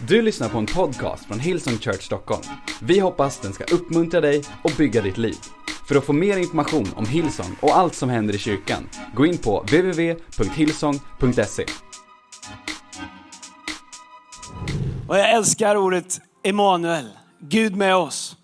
Du lyssnar på en podcast från Hillsong Church Stockholm. Vi hoppas den ska uppmuntra dig och bygga ditt liv. För att få mer information om Hillsong och allt som händer i kyrkan, gå in på www.hillsong.se. Och jag älskar ordet Emanuel, Gud med oss.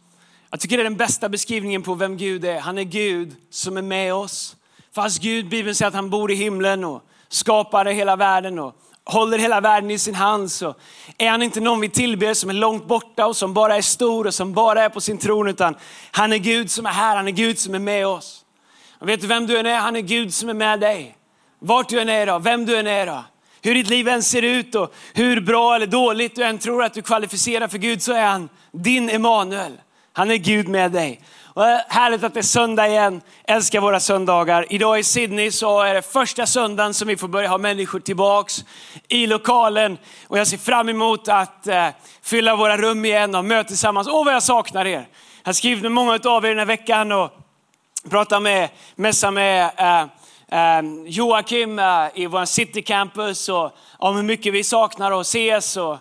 Jag tycker det är den bästa beskrivningen på vem Gud är. Han är Gud som är med oss. Fast Gud, Bibeln säger att han bor i himlen och skapade hela världen och håller hela världen i sin hand så är han inte någon vi tillber som är långt borta och som bara är stor och som bara är på sin tron utan han är Gud som är här, han är Gud som är med oss. Och vet du vem du än är? Han är Gud som är med dig. Vart du än är idag, vem du än är idag. Hur ditt liv än ser ut och hur bra eller dåligt du än tror att du kvalificerar för Gud så är han din Emanuel. Han är Gud med dig. Och härligt att det är söndag igen. Älskar våra söndagar. Idag i Sydney så är det första söndagen som vi får börja ha människor tillbaks i lokalen. Och jag ser fram emot att eh, fylla våra rum igen och möta tillsammans. Åh vad jag saknar er. Jag har skrivit med många av er den här veckan och pratat med, mässa med eh, Ehm, Joakim i vår City Campus och om hur mycket vi saknar att ses och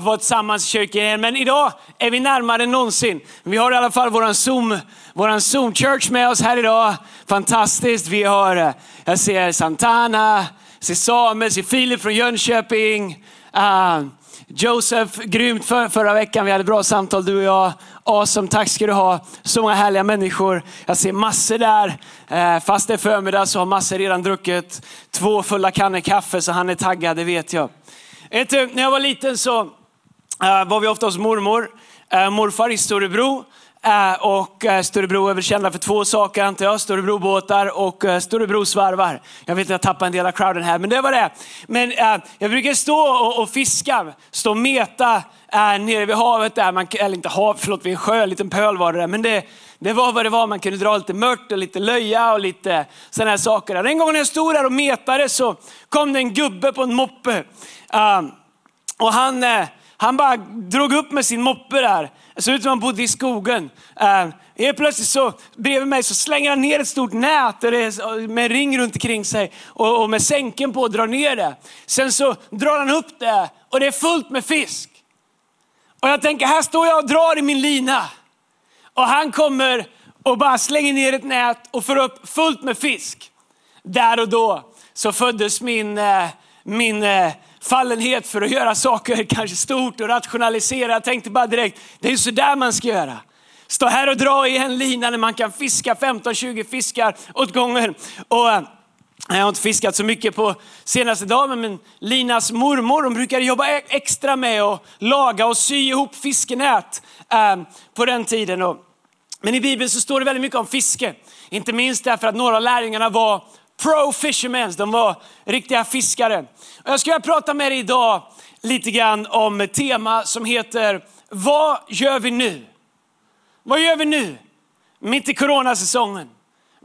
vara tillsammans i kyrkan igen. Men idag är vi närmare än någonsin. Vi har i alla fall våran Zoom, våran Zoom Church med oss här idag. Fantastiskt. Vi har, eh, jag ser Santana, jag ser Samuel, jag ser Filip från Jönköping. Ehm, Josef, grymt för, förra veckan. Vi hade bra samtal du och jag. Awesome, tack ska du ha. Så många härliga människor. Jag ser massor där. Eh, fast det är förmiddag så har massor redan druckit två fulla kannor kaffe så han är taggad, det vet jag. Vet du, när jag var liten så eh, var vi ofta hos mormor. Eh, morfar i Storebro. Eh, och eh, Storebro är väl kända för två saker antar jag. Storebrobåtar och eh, Storebrosvarvar. Jag vet att jag tappade en del av crowden här, men det var det. Men jag brukar stå och, fiska, stå och meta nere vid havet där. Man, eller inte hav, förlåt, vid en sjö, en liten pöl var det där. Men det, det var vad det var. Man kunde dra lite mört och lite löja och lite sådana här saker. En gång när jag stod där och metade så kom det en gubbe på en moppe. och han, han bara drog upp med sin moppe där. Det såg ut som han bodde i skogen. Äh, helt plötsligt så bredvid mig så slänger han ner ett stort nät med en ring runt omkring sig och, och med sänken på och drar ner det. Sen så drar han upp det och det är fullt med fisk. Och jag tänker, här står jag och drar i min lina. Och han kommer och bara slänger ner ett nät och får upp fullt med fisk. Där och då så föddes min, äh, min äh, fallenhet för att göra saker kanske stort och rationalisera. Jag tänkte bara direkt, det är så där man ska göra. Stå här och dra i en lina när man kan fiska 15-20 fiskar åt gången. Och, eh, jag har inte fiskat så mycket på senaste dagen, men Linas mormor hon brukade jobba e- extra med att laga och sy ihop fiskenät eh, på den tiden. Men i Bibeln så står det väldigt mycket om fiske. Inte minst därför att några av lärjungarna var pro fishermen, de var riktiga fiskare. Och jag ska prata med dig idag lite grann om ett tema som heter Vad gör vi nu? Vad gör vi nu? Mitt i coronasäsongen.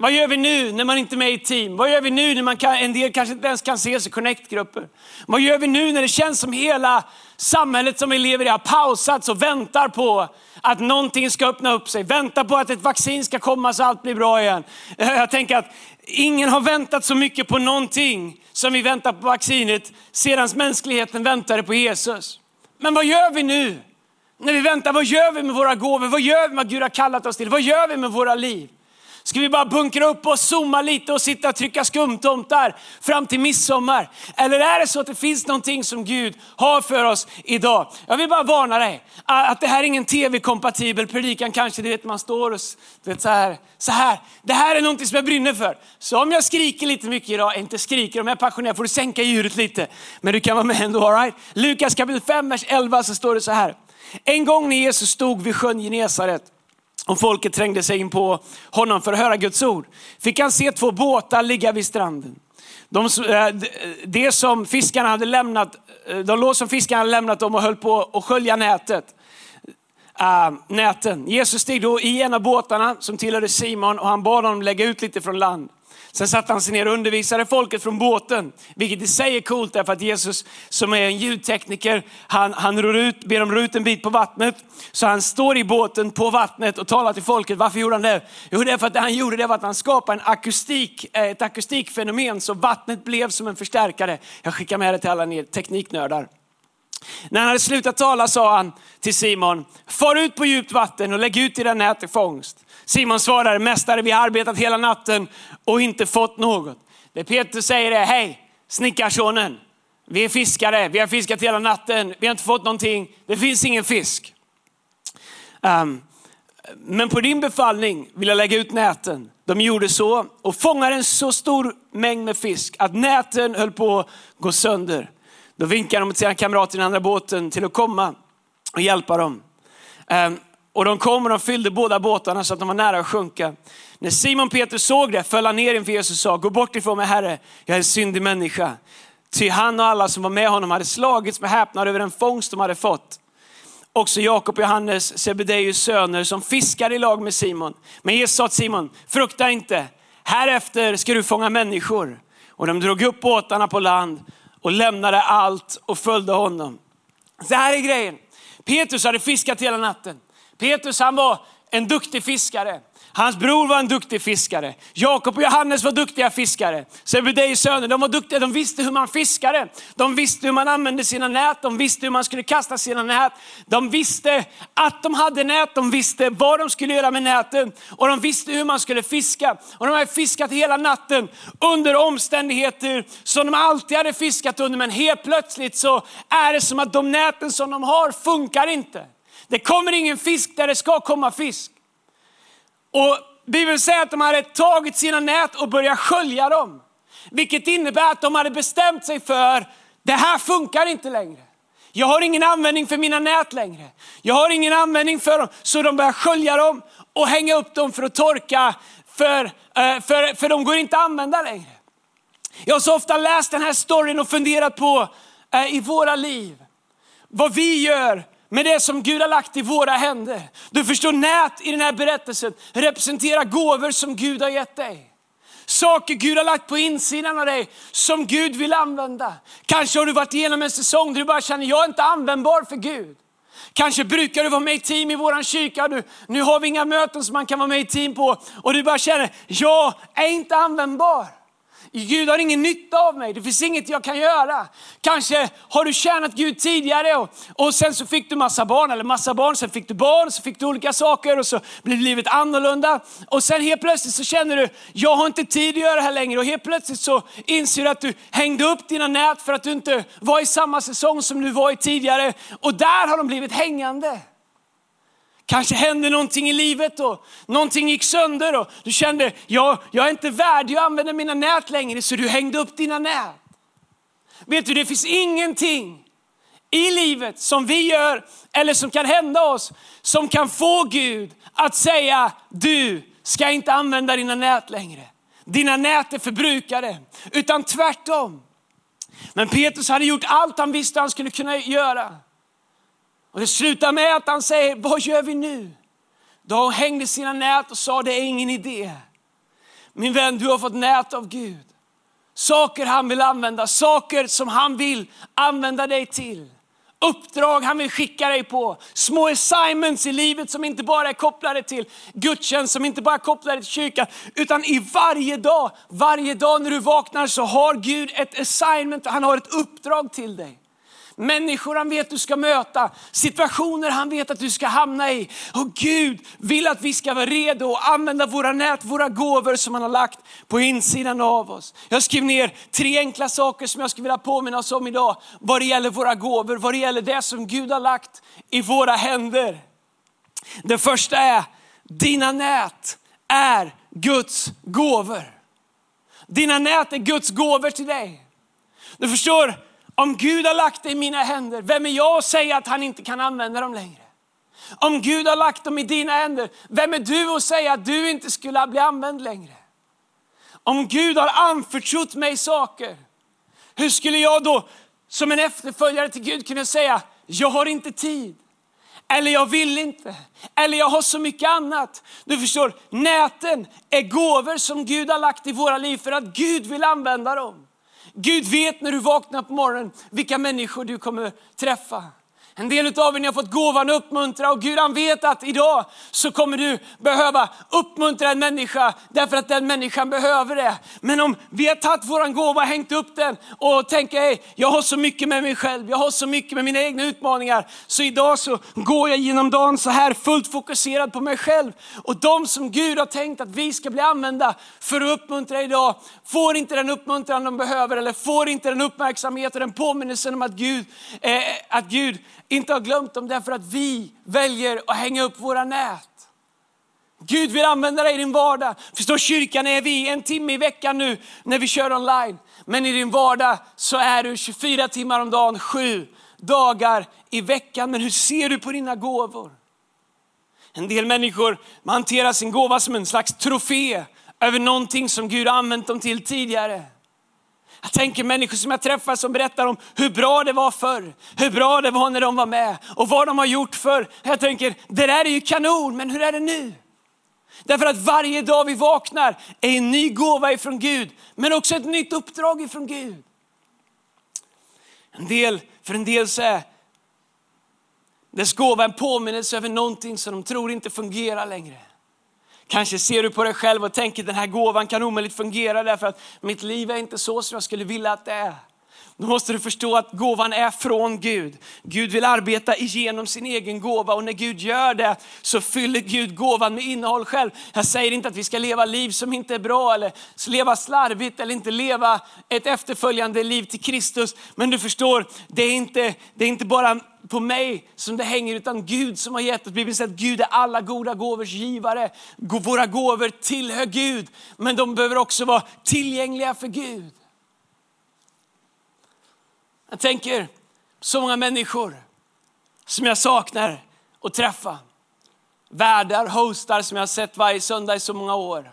Vad gör vi nu när man inte är med i team? Vad gör vi nu när man kan, en del kanske inte ens kan ses i connect-grupper? Vad gör vi nu när det känns som hela samhället som vi lever i har pausats och väntar på att någonting ska öppna upp sig, väntar på att ett vaccin ska komma så allt blir bra igen. Jag tänker att ingen har väntat så mycket på någonting som vi väntar på vaccinet sedan mänskligheten väntade på Jesus. Men vad gör vi nu? När vi väntar, vad gör vi med våra gåvor? Vad gör vi med vad Gud har kallat oss till? Vad gör vi med våra liv? Ska vi bara bunkra upp och zooma lite och sitta och trycka skumtomtar fram till midsommar? Eller är det så att det finns någonting som Gud har för oss idag? Jag vill bara varna dig att det här är ingen tv-kompatibel predikan kanske. Du vet man står och vet, så, här, så här. Det här är någonting som jag brinner för. Så om jag skriker lite mycket idag, inte skriker, om jag är passionerad får du sänka ljudet lite. Men du kan vara med ändå, all right? Lukas kapitel 5, vers 11 så står det så här. En gång när Jesus stod vid sjön Genesaret om folket trängde sig in på honom för att höra Guds ord, fick han se två båtar ligga vid stranden. De, eh, det som fiskarna hade lämnat, eh, de låg som fiskarna hade lämnat dem och höll på att skölja nätet. Uh, näten. Jesus steg då i en av båtarna som tillhörde Simon och han bad honom lägga ut lite från land. Sen satte han sig ner och undervisade folket från båten, vilket i sig är coolt därför att Jesus som är en ljudtekniker, han, han ror ut, ber dem ro ut en bit på vattnet. Så han står i båten på vattnet och talar till folket. Varför gjorde han det? Jo, det är för att det han gjorde det var att han skapade en akustik, eh, ett akustikfenomen så vattnet blev som en förstärkare. Jag skickar med det till alla ni tekniknördar. När han hade slutat tala sa han till Simon, far ut på djupt vatten och lägg ut era nät till fångst. Simon svarar, mästare vi har arbetat hela natten och inte fått något. Det Petrus säger är, hej snickarsonen, vi är fiskare, vi har fiskat hela natten, vi har inte fått någonting, det finns ingen fisk. Um, men på din befallning vill jag lägga ut näten. De gjorde så och fångade en så stor mängd med fisk att näten höll på att gå sönder. Då vinkade de till sina kamrater i den andra båten till att komma och hjälpa dem. Um, och de kom och de fyllde båda båtarna så att de var nära att sjunka. När Simon Petrus såg det föll han ner inför Jesus och sa, gå bort ifrån mig Herre, jag är en syndig människa. Ty han och alla som var med honom hade slagits med häpnad över den fångst de hade fått. Också Jakob och Johannes, Sebedeus söner, som fiskade i lag med Simon. Men Jesus sa till Simon, frukta inte, härefter ska du fånga människor. Och de drog upp båtarna på land och lämnade allt och följde honom. Så här är grejen. Petrus hade fiskat hela natten. Petrus han var en duktig fiskare. Hans bror var en duktig fiskare. Jakob och Johannes var duktiga fiskare. Sebedeus söner, de var duktiga, de visste hur man fiskade. De visste hur man använde sina nät, de visste hur man skulle kasta sina nät. De visste att de hade nät, de visste vad de skulle göra med näten och de visste hur man skulle fiska. Och de hade fiskat hela natten under omständigheter som de alltid hade fiskat under. Men helt plötsligt så är det som att de näten som de har funkar inte. Det kommer ingen fisk där det ska komma fisk. Och Bibeln säger att de hade tagit sina nät och börjat skölja dem. Vilket innebär att de hade bestämt sig för, det här funkar inte längre. Jag har ingen användning för mina nät längre. Jag har ingen användning för dem. Så de börjar skölja dem och hänga upp dem för att torka, för, eh, för, för de går inte att använda längre. Jag har så ofta läst den här storyn och funderat på eh, i våra liv, vad vi gör med det som Gud har lagt i våra händer. Du förstår, nät i den här berättelsen representerar gåvor som Gud har gett dig. Saker Gud har lagt på insidan av dig som Gud vill använda. Kanske har du varit igenom en säsong där du bara känner, jag är inte användbar för Gud. Kanske brukar du vara med i team i vår kyrka, du, nu har vi inga möten som man kan vara med i team på och du bara känner, jag är inte användbar. Gud har ingen nytta av mig, det finns inget jag kan göra. Kanske har du tjänat Gud tidigare och, och sen så fick du massa barn, eller massa barn, sen fick du barn, så fick du olika saker och så blev livet annorlunda. Och sen helt plötsligt så känner du, jag har inte tid att göra det här längre. Och helt plötsligt så inser du att du hängde upp dina nät för att du inte var i samma säsong som du var i tidigare. Och där har de blivit hängande. Kanske hände någonting i livet och någonting gick sönder och du kände, jag, jag är inte värdig att använda mina nät längre så du hängde upp dina nät. Vet du, det finns ingenting i livet som vi gör eller som kan hända oss som kan få Gud att säga, du ska inte använda dina nät längre. Dina nät är förbrukade, utan tvärtom. Men Petrus hade gjort allt han visste han skulle kunna göra. Och det slutar med att han säger, vad gör vi nu? Då hängde sina nät och sa, det är ingen idé. Min vän, du har fått nät av Gud. Saker han vill använda, saker som han vill använda dig till. Uppdrag han vill skicka dig på. Små assignments i livet som inte bara är kopplade till gudstjänst, som inte bara är kopplade till kyrkan, utan i varje dag, varje dag när du vaknar så har Gud ett assignment, han har ett uppdrag till dig människor han vet du ska möta, situationer han vet att du ska hamna i. Och Gud vill att vi ska vara redo att använda våra nät, våra gåvor som han har lagt på insidan av oss. Jag skrev ner tre enkla saker som jag skulle vilja påminna oss om idag, vad det gäller våra gåvor, vad det gäller det som Gud har lagt i våra händer. Det första är, dina nät är Guds gåvor. Dina nät är Guds gåvor till dig. Du förstår, om Gud har lagt det i mina händer, vem är jag att säga att han inte kan använda dem längre? Om Gud har lagt dem i dina händer, vem är du att säga att du inte skulle bli använd längre? Om Gud har anförtrott mig saker, hur skulle jag då som en efterföljare till Gud kunna säga, jag har inte tid. Eller jag vill inte. Eller jag har så mycket annat. Du förstår, näten är gåvor som Gud har lagt i våra liv för att Gud vill använda dem. Gud vet när du vaknar på morgonen vilka människor du kommer träffa. En del av er har fått gåvan att uppmuntra och Gud han vet att idag så kommer du behöva uppmuntra en människa därför att den människan behöver det. Men om vi har tagit våran gåva, hängt upp den och tänker hey, jag har så mycket med mig själv, jag har så mycket med mina egna utmaningar. Så idag så går jag genom dagen så här fullt fokuserad på mig själv. Och de som Gud har tänkt att vi ska bli använda för att uppmuntra idag får inte den uppmuntran de behöver eller får inte den uppmärksamhet och den påminnelsen om att Gud, eh, att Gud inte har glömt dem därför att vi väljer att hänga upp våra nät. Gud vill använda dig i din vardag. Förstår kyrkan är vi en timme i veckan nu när vi kör online. Men i din vardag så är du 24 timmar om dagen, sju dagar i veckan. Men hur ser du på dina gåvor? En del människor hanterar sin gåva som en slags trofé över någonting som Gud har använt dem till tidigare. Jag tänker människor som jag träffar som berättar om hur bra det var förr, hur bra det var när de var med och vad de har gjort förr. Jag tänker, det där är ju kanon, men hur är det nu? Därför att varje dag vi vaknar är en ny gåva ifrån Gud, men också ett nytt uppdrag ifrån Gud. En del, för en del så är dess gåva en påminnelse över någonting som de tror inte fungerar längre. Kanske ser du på dig själv och tänker den här gåvan kan omöjligt fungera därför att mitt liv är inte så som jag skulle vilja att det är. Då måste du förstå att gåvan är från Gud. Gud vill arbeta igenom sin egen gåva och när Gud gör det så fyller Gud gåvan med innehåll själv. Jag säger inte att vi ska leva liv som inte är bra eller leva slarvigt eller inte leva ett efterföljande liv till Kristus. Men du förstår, det är inte, det är inte bara på mig som det hänger, utan Gud som har gett oss. Bibeln säger att Gud är alla goda gåvors givare. Våra gåvor tillhör Gud, men de behöver också vara tillgängliga för Gud. Jag tänker så många människor som jag saknar att träffa. Värdar, hostar som jag har sett varje söndag i så många år.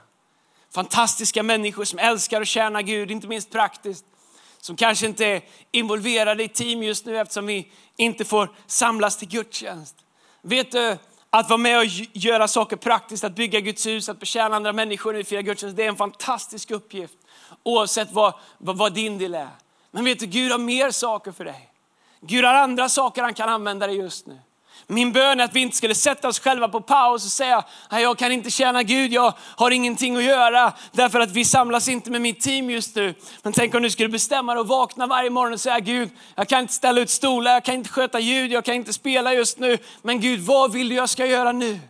Fantastiska människor som älskar att tjäna Gud, inte minst praktiskt. Som kanske inte är involverade i team just nu eftersom vi inte får samlas till gudstjänst. Vet du, att vara med och göra saker praktiskt, att bygga Guds hus, att betjäna andra människor när vi firar gudstjänst, det är en fantastisk uppgift. Oavsett vad, vad, vad din del är. Men vet du, Gud har mer saker för dig. Gud har andra saker han kan använda dig just nu. Min bön är att vi inte skulle sätta oss själva på paus och säga, jag kan inte tjäna Gud, jag har ingenting att göra därför att vi samlas inte med mitt team just nu. Men tänk om du skulle bestämma dig och vakna varje morgon och säga, Gud, jag kan inte ställa ut stolar, jag kan inte sköta ljud, jag kan inte spela just nu. Men Gud, vad vill du jag ska göra nu?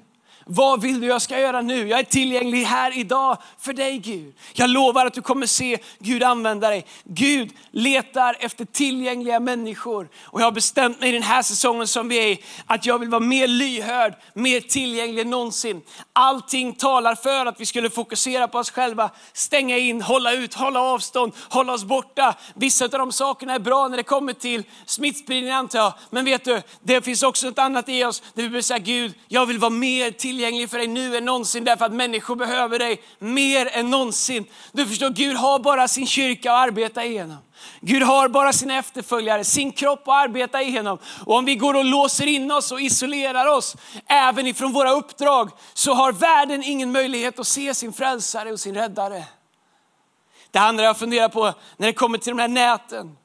Vad vill du jag ska göra nu? Jag är tillgänglig här idag för dig Gud. Jag lovar att du kommer se Gud använda dig. Gud letar efter tillgängliga människor. Och jag har bestämt mig i den här säsongen som vi är i, att jag vill vara mer lyhörd, mer tillgänglig än någonsin. Allting talar för att vi skulle fokusera på oss själva, stänga in, hålla ut, hålla avstånd, hålla oss borta. Vissa av de sakerna är bra när det kommer till smittspridning antar jag. Men vet du, det finns också något annat i oss där vi vill säga Gud, jag vill vara mer tillgänglig tillgänglig för dig nu än någonsin därför att människor behöver dig mer än någonsin. Du förstår, Gud har bara sin kyrka att arbeta igenom. Gud har bara sina efterföljare, sin kropp att arbeta igenom. Och om vi går och låser in oss och isolerar oss, även ifrån våra uppdrag, så har världen ingen möjlighet att se sin frälsare och sin räddare. Det andra jag funderar på när det kommer till de här näten,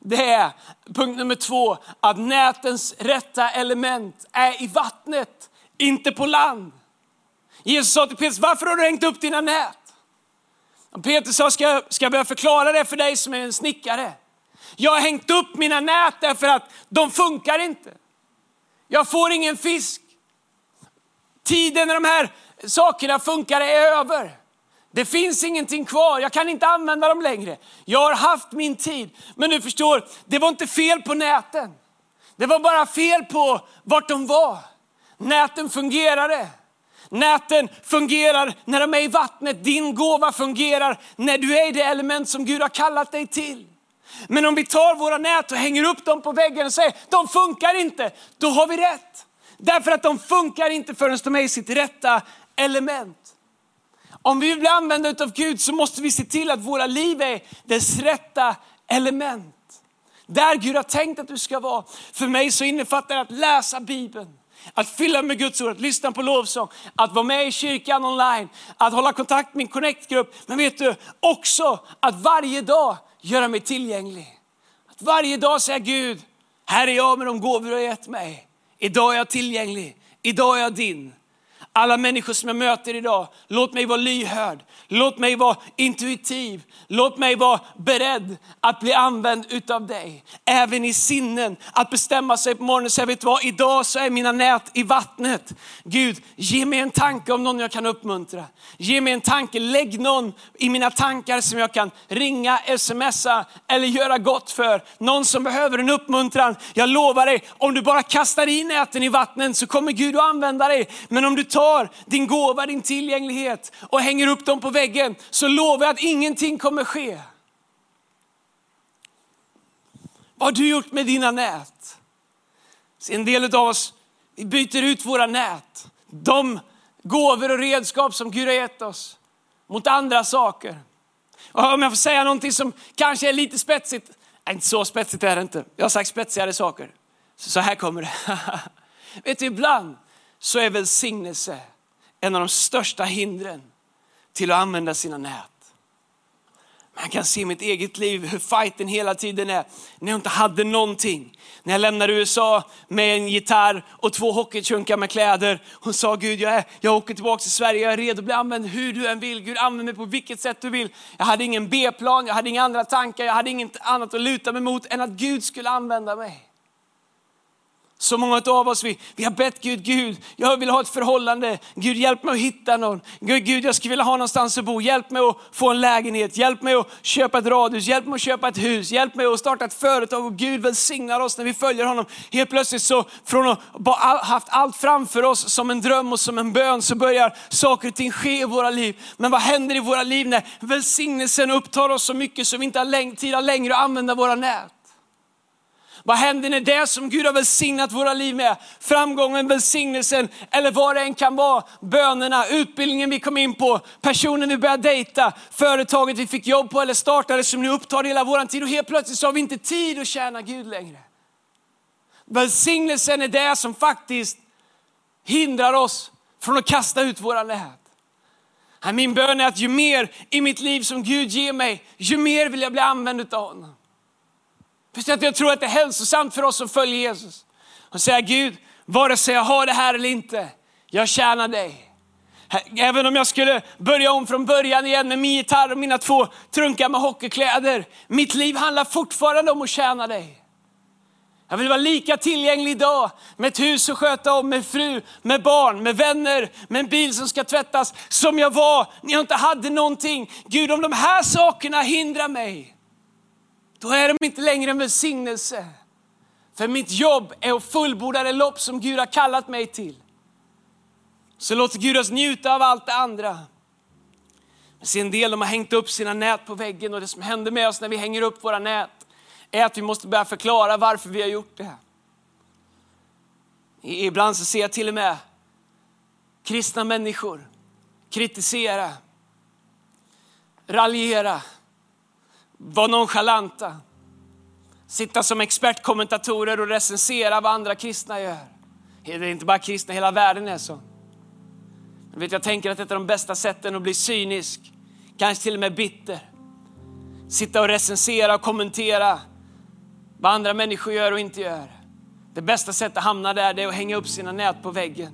det är punkt nummer två, att nätens rätta element är i vattnet inte på land. Jesus sa till Petrus, varför har du hängt upp dina nät? Och Petrus sa, ska, ska jag börja förklara det för dig som är en snickare? Jag har hängt upp mina nät därför att de funkar inte. Jag får ingen fisk. Tiden när de här sakerna funkar är över. Det finns ingenting kvar, jag kan inte använda dem längre. Jag har haft min tid. Men du förstår, det var inte fel på näten. Det var bara fel på vart de var. Näten fungerade. Näten fungerar när de är i vattnet. Din gåva fungerar när du är i det element som Gud har kallat dig till. Men om vi tar våra nät och hänger upp dem på väggen och säger de funkar inte, då har vi rätt. Därför att de funkar inte förrän de är i sitt rätta element. Om vi vill bli använda av Gud så måste vi se till att våra liv är dess rätta element. Där Gud har tänkt att du ska vara. För mig så innefattar det att läsa Bibeln att fylla med Guds ord, att lyssna på lovsång, att vara med i kyrkan online, att hålla kontakt med min connect-grupp. Men vet du, också att varje dag göra mig tillgänglig. Att varje dag säga Gud, Här är jag med de gåvor du har gett mig. Idag är jag tillgänglig. Idag är jag din. Alla människor som jag möter idag, låt mig vara lyhörd. Låt mig vara intuitiv. Låt mig vara beredd att bli använd utav dig. Även i sinnen, att bestämma sig på morgonen och säga, vet du vad, idag så är mina nät i vattnet. Gud, ge mig en tanke om någon jag kan uppmuntra. Ge mig en tanke, lägg någon i mina tankar som jag kan ringa, smsa eller göra gott för. Någon som behöver en uppmuntran. Jag lovar dig, om du bara kastar i näten i vattnet så kommer Gud att använda dig. Men om du tar din gåva, din tillgänglighet och hänger upp dem på väggen så lovar jag att ingenting kommer ske. Vad har du gjort med dina nät? Så en del av oss vi byter ut våra nät, de gåvor och redskap som Gud har gett oss, mot andra saker. Och om jag får säga någonting som kanske är lite spetsigt, nej, inte så spetsigt är det inte. Jag har sagt spetsigare saker. Så här kommer det. Vet du, ibland så är välsignelse en av de största hindren till att använda sina nät. Man kan se i mitt eget liv hur fighten hela tiden är. När jag inte hade någonting. När jag lämnade USA med en gitarr och två hockeychunkar med kläder. Hon sa, Gud jag, är, jag åker tillbaka till Sverige, jag är redo att bli använd hur du än vill. Gud använd mig på vilket sätt du vill. Jag hade ingen B-plan, jag hade inga andra tankar, jag hade inget annat att luta mig mot än att Gud skulle använda mig. Så många av oss, vi, vi har bett Gud, Gud, jag vill ha ett förhållande. Gud, hjälp mig att hitta någon. Gud, Gud, jag skulle vilja ha någonstans att bo. Hjälp mig att få en lägenhet. Hjälp mig att köpa ett radhus. Hjälp mig att köpa ett hus. Hjälp mig att starta ett företag. Och Gud välsignar oss när vi följer honom. Helt plötsligt så, från att ha haft allt framför oss som en dröm och som en bön, så börjar saker och ting ske i våra liv. Men vad händer i våra liv när välsignelsen upptar oss så mycket så vi inte har tid längre att använda våra nät? Vad händer när det som Gud har välsignat våra liv med, framgången, välsignelsen eller vad det än kan vara, bönerna, utbildningen vi kom in på, personen vi började dejta, företaget vi fick jobb på eller startade som nu upptar hela vår tid och helt plötsligt så har vi inte tid att tjäna Gud längre. Välsignelsen är det som faktiskt hindrar oss från att kasta ut våra nät. Min bön är att ju mer i mitt liv som Gud ger mig, ju mer vill jag bli använd av honom. För att jag tror att det är hälsosamt för oss som följer Jesus. Och säga Gud, vare sig jag har det här eller inte, jag tjänar dig. Även om jag skulle börja om från början igen med min gitarr och mina två trunkar med hockeykläder. Mitt liv handlar fortfarande om att tjäna dig. Jag vill vara lika tillgänglig idag med ett hus att sköta om, med fru, med barn, med vänner, med en bil som ska tvättas, som jag var när jag inte hade någonting. Gud, om de här sakerna hindrar mig, då är de inte längre en välsignelse. För mitt jobb är att fullborda det lopp som Gud har kallat mig till. Så låt Gud oss njuta av allt det andra. Men se en del de har hängt upp sina nät på väggen och det som händer med oss när vi hänger upp våra nät är att vi måste börja förklara varför vi har gjort det. Ibland så ser jag till och med kristna människor kritisera, raljera, vara nonchalanta, sitta som expertkommentatorer och recensera vad andra kristna gör. Det är inte bara kristna, hela världen är så. Jag, vet, jag tänker att ett av de bästa sätten att bli cynisk, kanske till och med bitter, sitta och recensera och kommentera vad andra människor gör och inte gör. Det bästa sättet att hamna där är att hänga upp sina nät på väggen.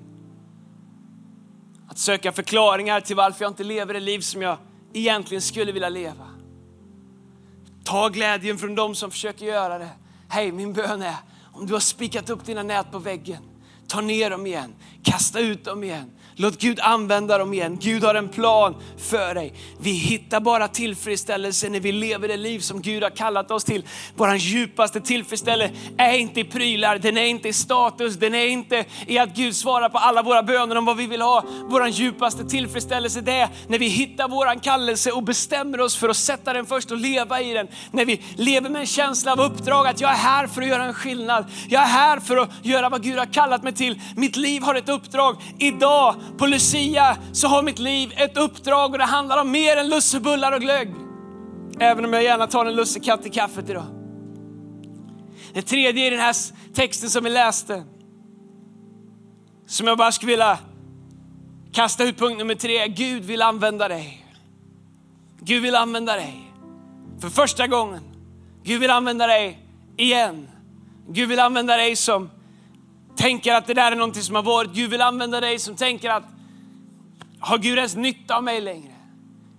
Att söka förklaringar till varför jag inte lever det liv som jag egentligen skulle vilja leva. Ta glädjen från dem som försöker göra det. Hej, min bön är, om du har spikat upp dina nät på väggen, ta ner dem igen, kasta ut dem igen. Låt Gud använda dem igen. Gud har en plan för dig. Vi hittar bara tillfredsställelse när vi lever det liv som Gud har kallat oss till. Vår djupaste tillfredsställelse är inte i prylar, den är inte i status, den är inte i att Gud svarar på alla våra böner om vad vi vill ha. Vår djupaste tillfredsställelse det är när vi hittar vår kallelse och bestämmer oss för att sätta den först och leva i den. När vi lever med en känsla av uppdrag att jag är här för att göra en skillnad. Jag är här för att göra vad Gud har kallat mig till. Mitt liv har ett uppdrag. Idag på Lucia så har mitt liv ett uppdrag och det handlar om mer än lussebullar och glögg. Även om jag gärna tar en lussekatt i kaffet idag. Det tredje i den här texten som vi läste, som jag bara skulle vilja kasta ut punkt nummer tre. Gud vill använda dig. Gud vill använda dig för första gången. Gud vill använda dig igen. Gud vill använda dig som tänker att det där är någonting som har varit. Gud vill använda dig som tänker att har Gud ens nytta av mig längre?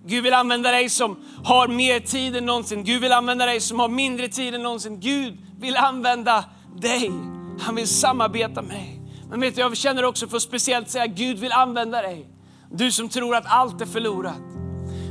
Gud vill använda dig som har mer tid än någonsin. Gud vill använda dig som har mindre tid än någonsin. Gud vill använda dig. Han vill samarbeta med dig. Men vet du, jag känner också för att speciellt säga Gud vill använda dig. Du som tror att allt är förlorat.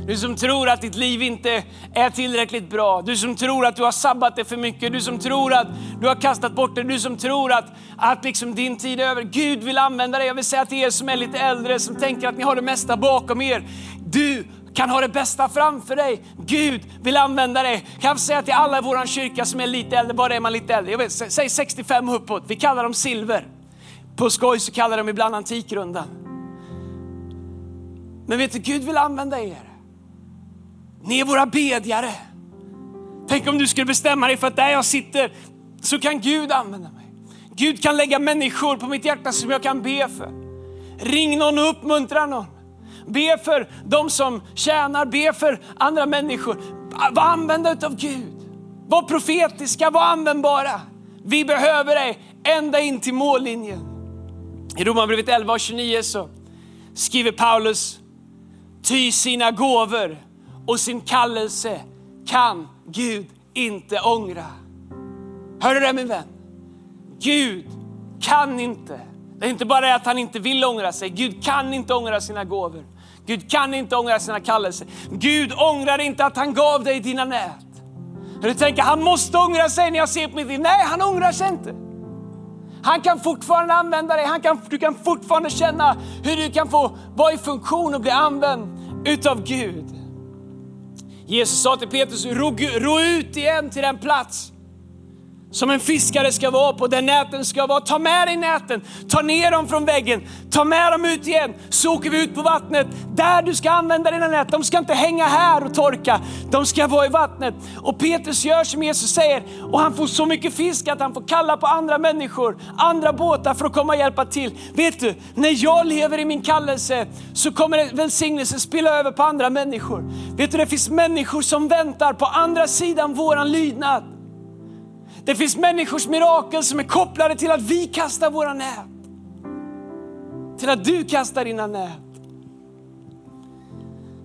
Du som tror att ditt liv inte är tillräckligt bra. Du som tror att du har sabbat det för mycket. Du som tror att du har kastat bort det. Du som tror att, att liksom din tid är över. Gud vill använda dig. Jag vill säga till er som är lite äldre, som tänker att ni har det mesta bakom er. Du kan ha det bästa framför dig. Gud vill använda dig. Kan jag säga till alla i vår kyrka som är lite äldre, bara är man lite äldre, jag vet, säg 65 och uppåt. Vi kallar dem silver. På skoj så kallar de ibland Antikrundan. Men vet du, Gud vill använda er. Ni är våra bedjare. Tänk om du skulle bestämma dig för att där jag sitter så kan Gud använda mig. Gud kan lägga människor på mitt hjärta som jag kan be för. Ring någon och uppmuntra någon. Be för de som tjänar, be för andra människor. Var använda av Gud. Var profetiska, var användbara. Vi behöver dig ända in till mållinjen. I Romarbrevet 11 och 29 så skriver Paulus, ty sina gåvor och sin kallelse kan Gud inte ångra. Hör du det min vän? Gud kan inte. Det är inte bara det att han inte vill ångra sig, Gud kan inte ångra sina gåvor. Gud kan inte ångra sina kallelser. Gud ångrar inte att han gav dig dina nät. Du tänker, han måste ångra sig när jag ser på mitt liv. Nej, han ångrar sig inte. Han kan fortfarande använda dig, han kan, du kan fortfarande känna hur du kan få vara i funktion och bli använd utav Gud. Jesus sa till Petrus, ro, ro ut igen till den plats som en fiskare ska vara på, där näten ska vara. Ta med dig näten, ta ner dem från väggen, ta med dem ut igen. Så åker vi ut på vattnet där du ska använda dina nät. De ska inte hänga här och torka, de ska vara i vattnet. Och Petrus gör som Jesus säger och han får så mycket fisk att han får kalla på andra människor, andra båtar för att komma och hjälpa till. Vet du, när jag lever i min kallelse så kommer välsignelsen spilla över på andra människor. Vet du, det finns människor som väntar på andra sidan våran lydnad. Det finns människors mirakel som är kopplade till att vi kastar våra nät. Till att du kastar dina nät.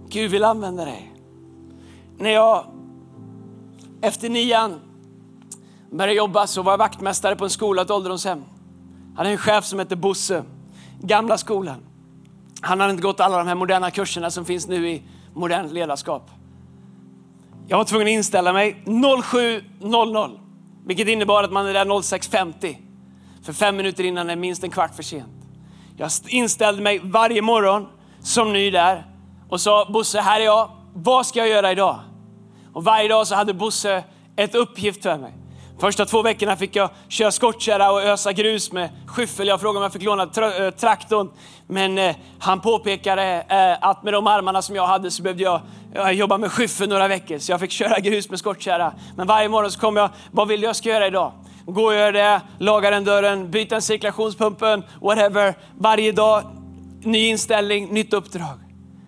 Gud vill använda dig. När jag efter nian började jobba så var jag vaktmästare på en skola, ett ålderdomshem. Jag hade en chef som hette Bosse, gamla skolan. Han hade inte gått alla de här moderna kurserna som finns nu i modernt ledarskap. Jag var tvungen att inställa mig 07.00. Vilket innebar att man är där 06.50. För fem minuter innan är minst en kvart för sent. Jag inställde mig varje morgon som ny där och sa Bosse, här är jag. Vad ska jag göra idag? Och varje dag så hade Bosse ett uppgift för mig. Första två veckorna fick jag köra skottkärra och ösa grus med skyffel. Jag frågade om jag fick låna tra äh, eh, traktorn. Men eh, han påpekade eh, att med de armarna som jag hade så behövde jag jag jobbade med skyffel några veckor så jag fick köra grus med skottkärra. Men varje morgon så kom jag, vad vill jag ska göra idag? Gå och gör det, laga den dörren, byta en cirkulationspumpen, whatever. Varje dag, ny inställning, nytt uppdrag.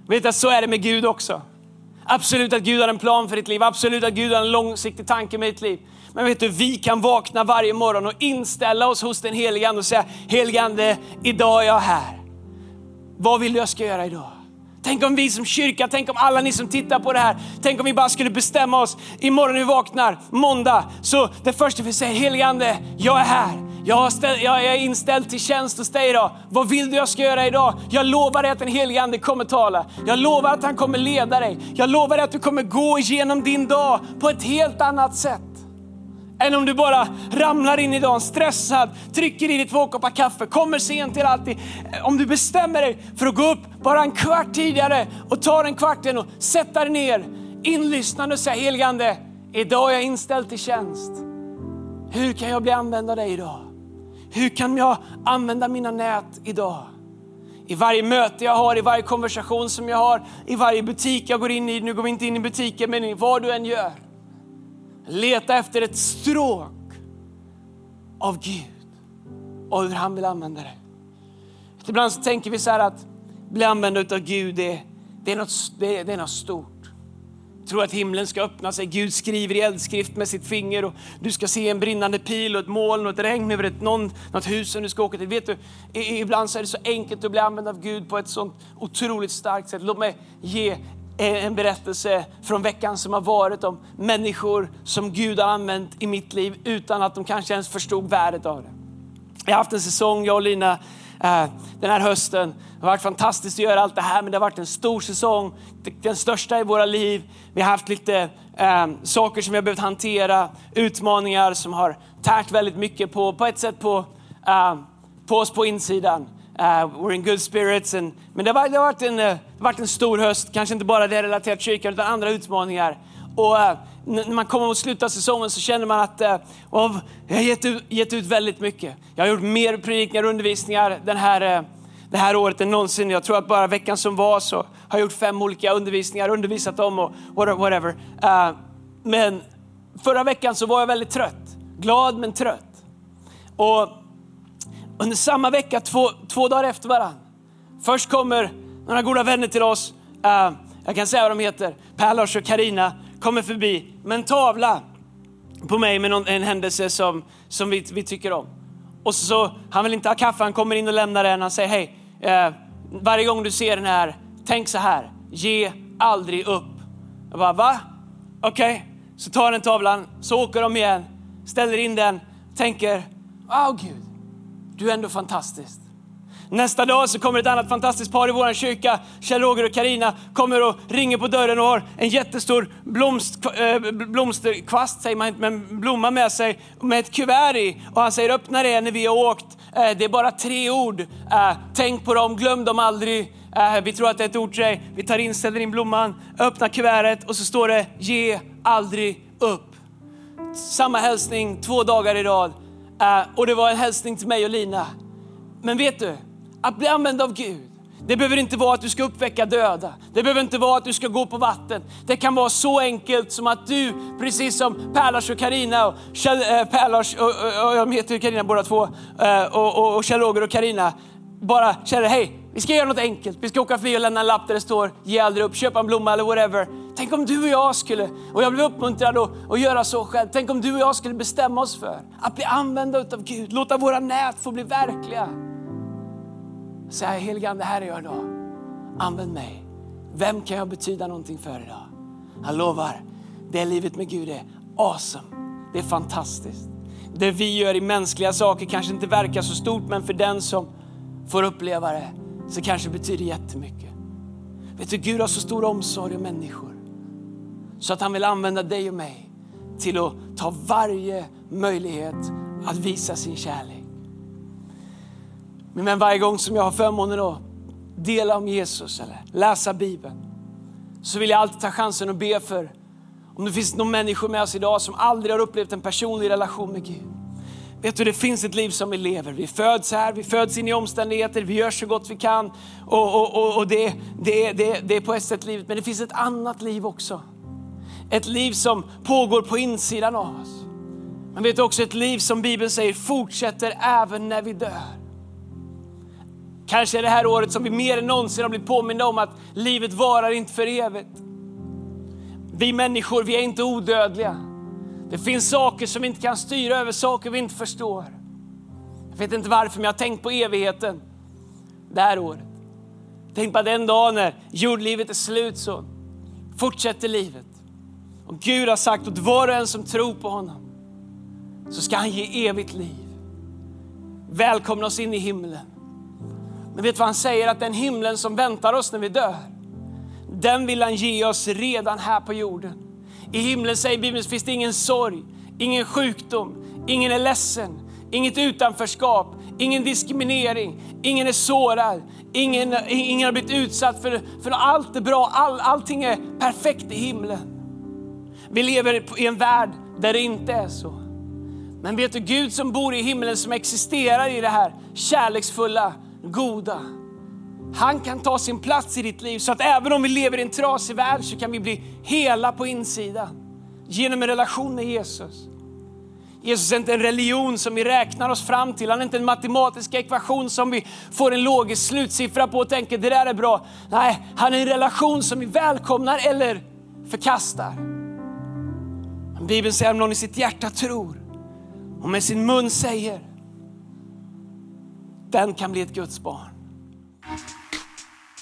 Vet du, så är det med Gud också. Absolut att Gud har en plan för ditt liv, absolut att Gud har en långsiktig tanke med ditt liv. Men vet du, vi kan vakna varje morgon och inställa oss hos den helige Ande och säga, helige Ande, idag är jag här. Vad vill du jag ska göra idag? Tänk om vi som kyrka, tänk om alla ni som tittar på det här, tänk om vi bara skulle bestämma oss imorgon när vi vaknar, måndag, så det första vi säger, helige Ande, jag är här. Jag, ställ, jag är inställd till tjänst hos dig idag. Vad vill du jag ska göra idag? Jag lovar dig att den helige Ande kommer tala. Jag lovar att han kommer leda dig. Jag lovar dig att du kommer gå igenom din dag på ett helt annat sätt än om du bara ramlar in i dagen stressad, trycker i dig två koppar kaffe, kommer sent till alltid. Om du bestämmer dig för att gå upp bara en kvart tidigare och tar den kvarten och sätta dig ner inlyssnande och säga helgande, idag är jag inställd till tjänst. Hur kan jag bli använd av dig idag? Hur kan jag använda mina nät idag? I varje möte jag har, i varje konversation som jag har, i varje butik jag går in i, nu går vi inte in i butiken, men vad du än gör. Leta efter ett stråk av Gud och hur han vill använda det. Ibland så tänker vi så här att bli använd av Gud, det, det, är något, det, det är något stort. tror att himlen ska öppna sig. Gud skriver i eldskrift med sitt finger och du ska se en brinnande pil och ett moln och ett regn över ett, någon, något hus som du ska åka till. Vet du, ibland så är det så enkelt att bli använd av Gud på ett sånt otroligt starkt sätt. Låt mig ge en berättelse från veckan som har varit om människor som Gud har använt i mitt liv utan att de kanske ens förstod värdet av det. Jag har haft en säsong, jag och Lina, eh, den här hösten. Det har varit fantastiskt att göra allt det här, men det har varit en stor säsong, den största i våra liv. Vi har haft lite äh, saker som vi har behövt hantera, utmaningar som har tärt väldigt mycket på, på ett sätt på, äh, på oss på insidan. Uh, we're in good spirits. And, men det har, det, har varit en, eh, det har varit en stor höst, kanske inte bara det relaterat till kyrkan, utan andra utmaningar. Och uh, när man kommer mot slutet av säsongen så känner man att uh, oh, jag har gett ut, gett ut väldigt mycket. Jag har gjort mer predikningar och undervisningar den här, det här året än någonsin. Jag tror att bara veckan som var så har jag gjort fem olika undervisningar, undervisat om och whatever. men förra veckan så var jag väldigt trött. Glad men trött. Och under samma vecka, två, två dagar efter varandra. Först kommer några goda vänner till oss. Uh, jag kan säga vad de heter. Per, Lars och Karina kommer förbi med en tavla på mig med någon, en händelse som, som vi, vi tycker om. Och så, han vill inte ha kaffe, han kommer in och lämnar den. Han säger hej, eh, varje gång du ser den här, tänk så här, ge aldrig upp. Jag bara, va? Okej, okay. så tar den tavlan, så åker de igen, ställer in den, tänker, åh oh, Gud, du är ändå fantastisk. Nästa dag så kommer ett annat fantastiskt par i vår kyrka, Kjell-Roger och Karina kommer och ringer på dörren och har en jättestor blomst, äh, blomsterkvast, säger man inte, men blomma med sig med ett kuvert i. Och han säger öppna det när vi har åkt. Äh, det är bara tre ord. Äh, tänk på dem, glöm dem aldrig. vi tror att det är ett ord till dig. Vi tar in, ställer in blomman, öppnar kuvertet och så står det ge aldrig upp. Samma hälsning två dagar i rad. Eh, och det var en hälsning till mig och Lina. Men vet du, att bli använd av Gud, det behöver inte vara att du ska uppväcka döda. Det behöver inte vara att du ska gå på vatten. Det kan vara så enkelt som att du, precis som Perlars och Karina och Kjell, eh, Perlars, och, och, och, de heter Karina båda två, eh, och, och, och Kjell-Roger och Karina, bara känner hej, vi ska göra något enkelt. Vi ska åka förbi och lämna en lapp där det står ge aldrig upp, köpa en blomma eller whatever. Tänk om du och jag skulle, och jag blev uppmuntrad att, att göra så själv. Tänk om du och jag skulle bestämma oss för att bli använda av Gud, låta våra nät få bli verkliga. Säga helige det här är jag idag. Använd mig. Vem kan jag betyda någonting för idag? Han lovar, det livet med Gud är awesome. Det är fantastiskt. Det vi gör i mänskliga saker kanske inte verkar så stort, men för den som får uppleva det så kanske det betyder jättemycket. Vet du, Gud har så stor omsorg om människor. Så att han vill använda dig och mig till att ta varje möjlighet att visa sin kärlek. Men varje gång som jag har förmånen att dela om Jesus eller läsa Bibeln så vill jag alltid ta chansen att be för om det finns någon människa med oss idag som aldrig har upplevt en personlig relation med Gud. Vet du, det finns ett liv som vi lever. Vi föds här, vi föds in i omständigheter, vi gör så gott vi kan. Och, och, och, och det, det, det, det är på ett sätt livet, men det finns ett annat liv också. Ett liv som pågår på insidan av oss. Men vet du också ett liv som Bibeln säger fortsätter även när vi dör. Kanske är det här året som vi mer än någonsin har blivit påminna om att livet varar inte för evigt. Vi människor, vi är inte odödliga. Det finns saker som vi inte kan styra över, saker vi inte förstår. Jag vet inte varför, men jag har tänkt på evigheten det här året. Tänk på den dagen när jordlivet är slut så fortsätter livet. Och Gud har sagt åt var och en som tror på honom så ska han ge evigt liv. Välkomna oss in i himlen. Men vet du vad han säger? Att den himlen som väntar oss när vi dör, den vill han ge oss redan här på jorden. I himlen säger Bibeln finns det ingen sorg, ingen sjukdom, ingen är ledsen, inget utanförskap, ingen diskriminering, ingen är sårad, ingen, ingen har blivit utsatt för, för allt är bra, all, allting är perfekt i himlen. Vi lever i en värld där det inte är så. Men vet du, Gud som bor i himlen, som existerar i det här kärleksfulla, goda. Han kan ta sin plats i ditt liv så att även om vi lever i en trasig värld så kan vi bli hela på insidan genom en relation med Jesus. Jesus är inte en religion som vi räknar oss fram till. Han är inte en matematisk ekvation som vi får en logisk slutsiffra på och tänker det där är bra. Nej, han är en relation som vi välkomnar eller förkastar. Men Bibeln säger om någon i sitt hjärta tror och med sin mun säger, den kan bli ett Guds barn.